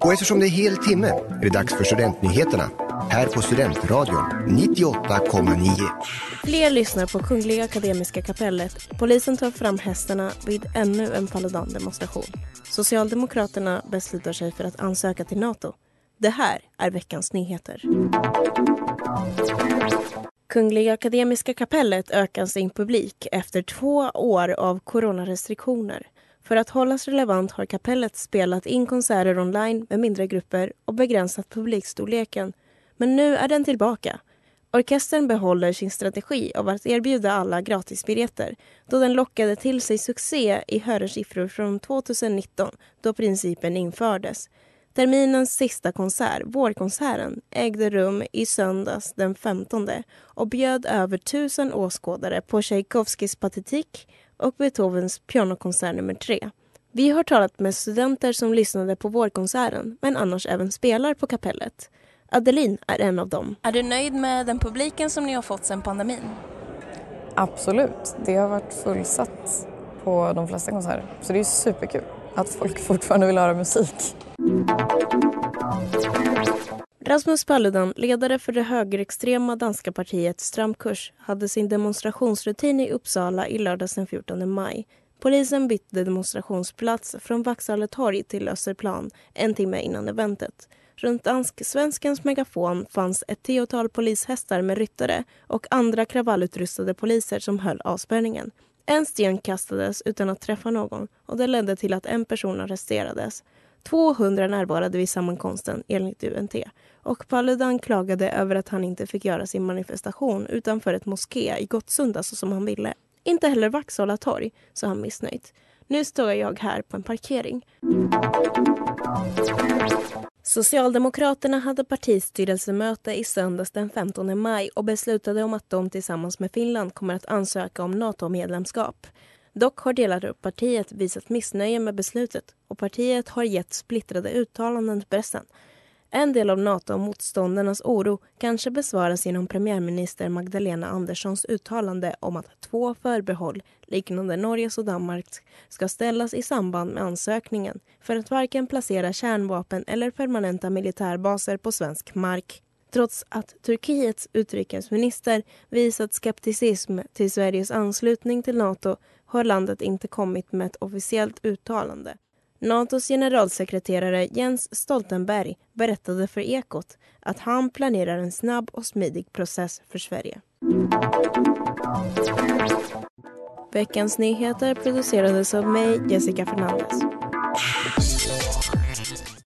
Och eftersom det är hel timme är det dags för Studentnyheterna här på Studentradion 98,9. Fler lyssnar på Kungliga Akademiska kapellet. Polisen tar fram hästarna vid ännu en Paludan-demonstration. Socialdemokraterna beslutar sig för att ansöka till Nato. Det här är veckans nyheter. Kungliga Akademiska kapellet ökar sin publik efter två år av coronarestriktioner. För att hållas relevant har kapellet spelat in konserter online med mindre grupper och begränsat publikstorleken. Men nu är den tillbaka. Orkestern behåller sin strategi av att erbjuda alla gratisbiljetter då den lockade till sig succé i hörersiffror från 2019 då principen infördes. Terminens sista konsert, Vårkonserten, ägde rum i söndags den 15 och bjöd över tusen åskådare på Tchaikovskys Patetik och Beethovens pianokonsert nummer tre. Vi har talat med studenter som lyssnade på vårkonserten men annars även spelar på kapellet. Adeline är en av dem. Är du nöjd med den publiken som ni har fått sedan pandemin? Absolut. Det har varit fullsatt på de flesta konserter. Så det är superkul att folk fortfarande vill höra musik. Rasmus Paludan, ledare för det högerextrema danska partiet Stramkurs hade sin demonstrationsrutin i Uppsala i lördags den 14 maj. Polisen bytte demonstrationsplats från Vaksala torg till Österplan en timme innan eventet. Runt dansk-svenskens megafon fanns ett tiotal polishästar med ryttare och andra kravallutrustade poliser som höll avspärrningen. En sten kastades utan att träffa någon och det ledde till att en person arresterades. 200 närvarade vid sammankomsten enligt UNT och Paludan klagade över att han inte fick göra sin manifestation utanför ett moské i Gottsunda så som han ville. Inte heller Vaksala torg, sa han missnöjt. Nu står jag här på en parkering. Socialdemokraterna hade partistyrelsemöte i söndags den 15 maj och beslutade om att de tillsammans med Finland kommer att ansöka om NATO-medlemskap. Dock har delar av partiet visat missnöje med beslutet och partiet har gett splittrade uttalanden till pressen. En del av NATO-motståndarnas oro kanske besvaras genom premiärminister Magdalena Anderssons uttalande om att två förbehåll liknande Norges och Danmarks ska ställas i samband med ansökningen för att varken placera kärnvapen eller permanenta militärbaser på svensk mark. Trots att Turkiets utrikesminister visat skepticism till Sveriges anslutning till Nato har landet inte kommit med ett officiellt uttalande. Natos generalsekreterare Jens Stoltenberg berättade för Ekot att han planerar en snabb och smidig process för Sverige. Veckans nyheter producerades av mig, Jessica Fernandez.